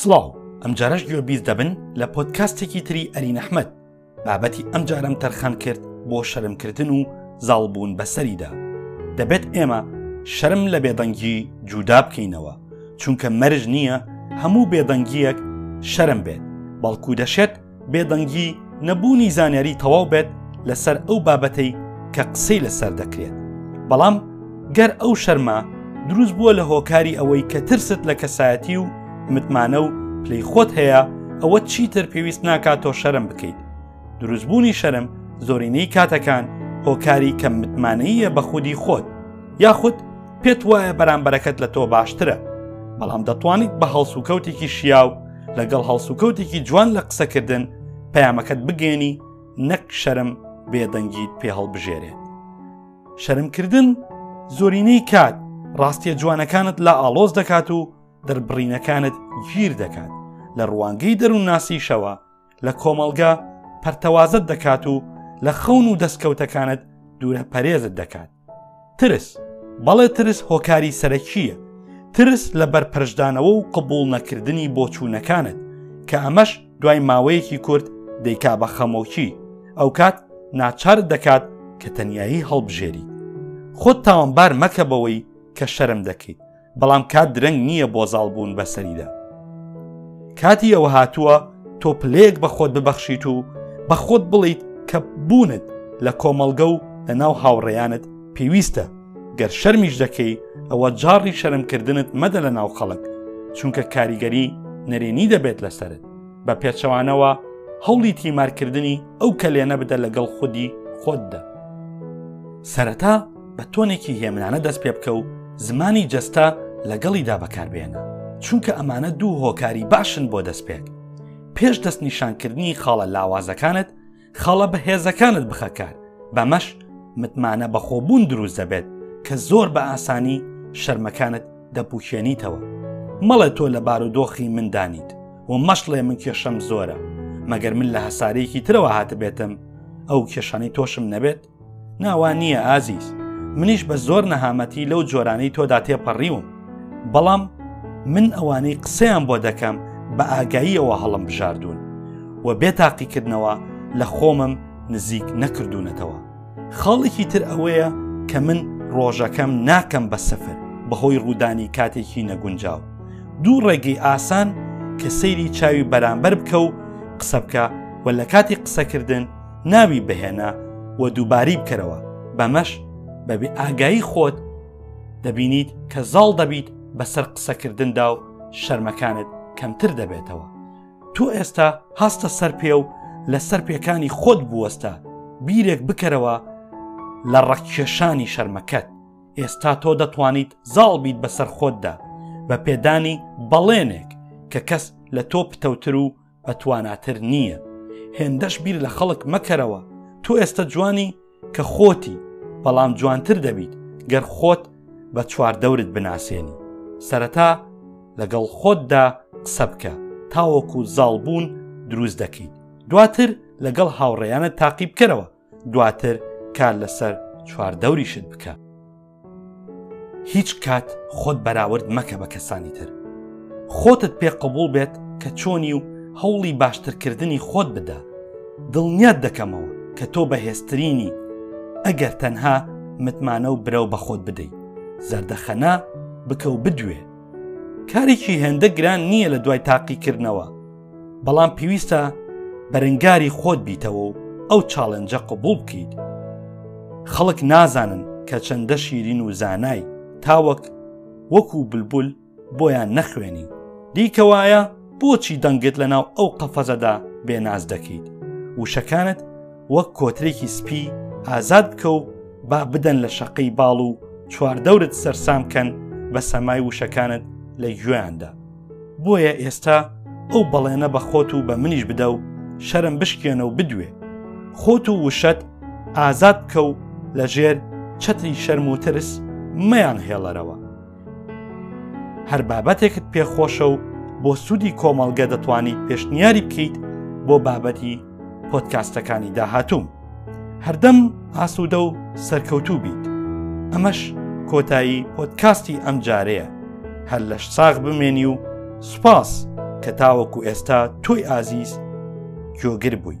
سڵاو ئەم جارەش گوێ بیر دەبن لە پۆتکاستێکی تری ئەلی نەحمد بابەتی ئەم جارم تەرخان کرد بۆ شەرمکردن و زاڵبوون بەسەریدا دەبێت ئێمە شەرم لە بێدەنگی جودا بکەینەوە چونکە مەرج نییە هەموو بێدەنگیەک شەرم بێت بەڵکو دەشێت بێدەنگی نەبوونی زانیاری تەواو بێت لەسەر ئەو بابەتەی کە قسەی لەسەر دەکرێت بەڵام گەر ئەو شەرمە دروست بووە لە هۆکاری ئەوەی کە ترست لە کەسایەتی و متمانە و پلی خۆت هەیە ئەوە چیتر پێویست ناکات تۆ شەرم بکەیت دروستبوونی شەرم زۆرینەی کاتەکان هۆکاری کەم متمانەیە بە خودی خۆت یاخود پێت وایە بەرامبەرەکەت لە تۆ باشترە بەڵام دەتوانیت بە هەڵسوکەوتێکی شیاو لەگەڵ هەڵسوکەوتێکی جوان لە قسەکردن پەیامەکەت بگەێنی نەک شەرم بێدەنگیت پێ هەڵبژێرێت شەرمکردن زۆرینەی کات ڕاستیە جوانەکانت لە ئاڵۆز دەکات و دەربڕینەکانت گیر دەکات لە ڕوانگەی دەروون ناسیشەوە لە کۆمەڵگە پەرتەوازت دەکات و لە خەون و دەستکەوتەکانت دوورە پەرێزت دەکات ترس، بەڵێ ترس هۆکاری سەرەکییە، ترس لە بەرپەرچدانەوە و قبووڵ نەکردنی بۆچوونەکانت کە ئەمەش دوای ماوەیەکی کورت دەیکا بە خەمۆکی، ئەوکات ناچارت دەکات کە تەنیایی هەڵبژێریت. خۆت تاوانبار مەکە بەوەی کە شەرم دەکەیت. بەڵام کات درەنگ نییە بۆ زاڵ بوون بەسەریدا کاتی ئەوە هاتووە تۆ پلەیەک بە خۆت ببەخشیت و بە خۆت بڵیت کە بوونت لە کۆمەڵگە و لە ناو هاوڕێیانت پێویستە گەر شەرمیش دەکەی ئەوە جاڕی شەرمکردنت مەدە لە ناو خەڵک چونکە کاریگەری نەرێنی دەبێت لەسرت بە پێچەوانەوە هەوڵی تیمارکردنی ئەو کەلێنە بدە لەگەڵ خودی خۆتدا سەرەتا بە تۆنێکی هێمنانە دەست پێ بکە و زمانی جەستە لەگەڵیدا بەکاربێنە چونکە ئەمانە دوو هۆکاری باشن بۆ دەستپێک پێش دەست نیشانکردنی خاڵە لاوازەکانت خاڵە بەهێزەکانت بخەکار بەمەش متمانە بەخۆبوون دروست دەبێت کە زۆر بە ئاسانی شەرمەکانت دەپوکێنیتەوە مەڵێ تۆ لە بارودۆخی مندانیت و مەشڵێ من کێشەم زۆرە مەگەر من لە هەسارەیەکی ترەوە هاتبێتم ئەو کێشانی تۆشم نەبێت نا وا نییە ئازیز منیش بە زۆر نەهامەتی لەو جۆرانەی تۆدا تێپەڕیوم بەڵام من ئەوانەی قسەیان بۆ دەکەم بە ئاگاییەوە هەڵم بژاردون و بێ تاقیکردنەوە لە خۆمم نزیک نەکردوونەتەوە خاڵێکی تر ئەوەیە کە من ڕۆژەکەم ناکەم بە سەفر بەهۆی ڕوودانی کاتێکی نەگونجاو دوو ڕێگەی ئاسان کە سەیری چاوی بەرامبەر بکە و قسە بکە و لە کاتی قسەکردن ناوی بهێنە و دووباری بکەرەوە بەمەش بەبێ ئاگایی خۆت دەبینیت کە زاڵ دەبیت بەسەر قسەکردندا و شەرمەکانت کەمتر دەبێتەوە تۆ ئێستا هەستە سەر پێ و لەسەر پێکانی خۆت بوەستە بیرێک بکەرەوە لە ڕەککێشانی شەرمەکەت ئێستا تۆ دەتوانیت زاڵ بیت بەسەر خۆتدا بە پێدانی بەڵێنێک کە کەس لە تۆ پتەوتر و بەتواناتر نییە هێندەش بیر لە خەڵک مەکەرەوە تۆ ئێستا جوانی کە خۆتی بەڵام جوانتر دەبیت گەر خۆت بە چواردەورت بناسێنی سەرەتا لەگەڵ خۆتدا قسە بکە تاوەکو زاڵبوون دروست دەکەیت دواتر لەگەڵ هاوڕێیانە تاقی بکەرەوە دواتر کار لەسەر چواردەوریشت بکە هیچ کات خۆت بەراورد مەکە بە کەسانی تر خۆتت پێ قبول بێت کە چۆنی و هەوڵی باشترکردنی خۆت بدە دڵنیات دەکەمەوە کە تۆ بەهێزترینی ئەگەر تەنها متمانە و برەو بە خۆت بدەیت زەردەخەنا بکە و بدوێ کارێکی هێندە گران نییە لە دوای تاقیکردنەوە بەڵام پێویستە بەرنگاری خۆت بیتەوە و ئەو چاڵنجە قبول بکەیت خەڵک نازانن کە چەندە شیرین و زانای تاوەک وەکو بلبول بۆیان نەخوێنی دیکەوایە بۆچی دەنگت لە ناو ئەو قەفەزەدا بێناز دەکەیت وشەکانت وەک کۆترێکی سپی ئازاد بکە و با بدەن لە شەقەی باڵ و چواردەورت سەرسام کەن بە سەمای وشەکانت لە گوێیاندا بۆیە ئێستا ئەو بەڵێنە بە خۆت و بە منیش بدە و شەرم بشکێنە و بدوێ خۆت و وشەت ئازاد بکە و لە ژێر چەتری شەرم و ترس مەیان هێڵەرەوە هەر بابەتێکت پێخۆشە و بۆ سوودی کۆمەڵگە دەتوانیت پێشنیاری بکەیت بۆ بابەتی پۆتکاستەکانی داهاتووم هەردەم ئاسوودە و سەرکەوتوو بیت ئەمەش کۆتایی پۆتکاستی ئەم جارەیە هەر لەش ساغ بمێنی و سوپاس کە تاوەکو ئێستا تۆی ئازیز جۆگر بووی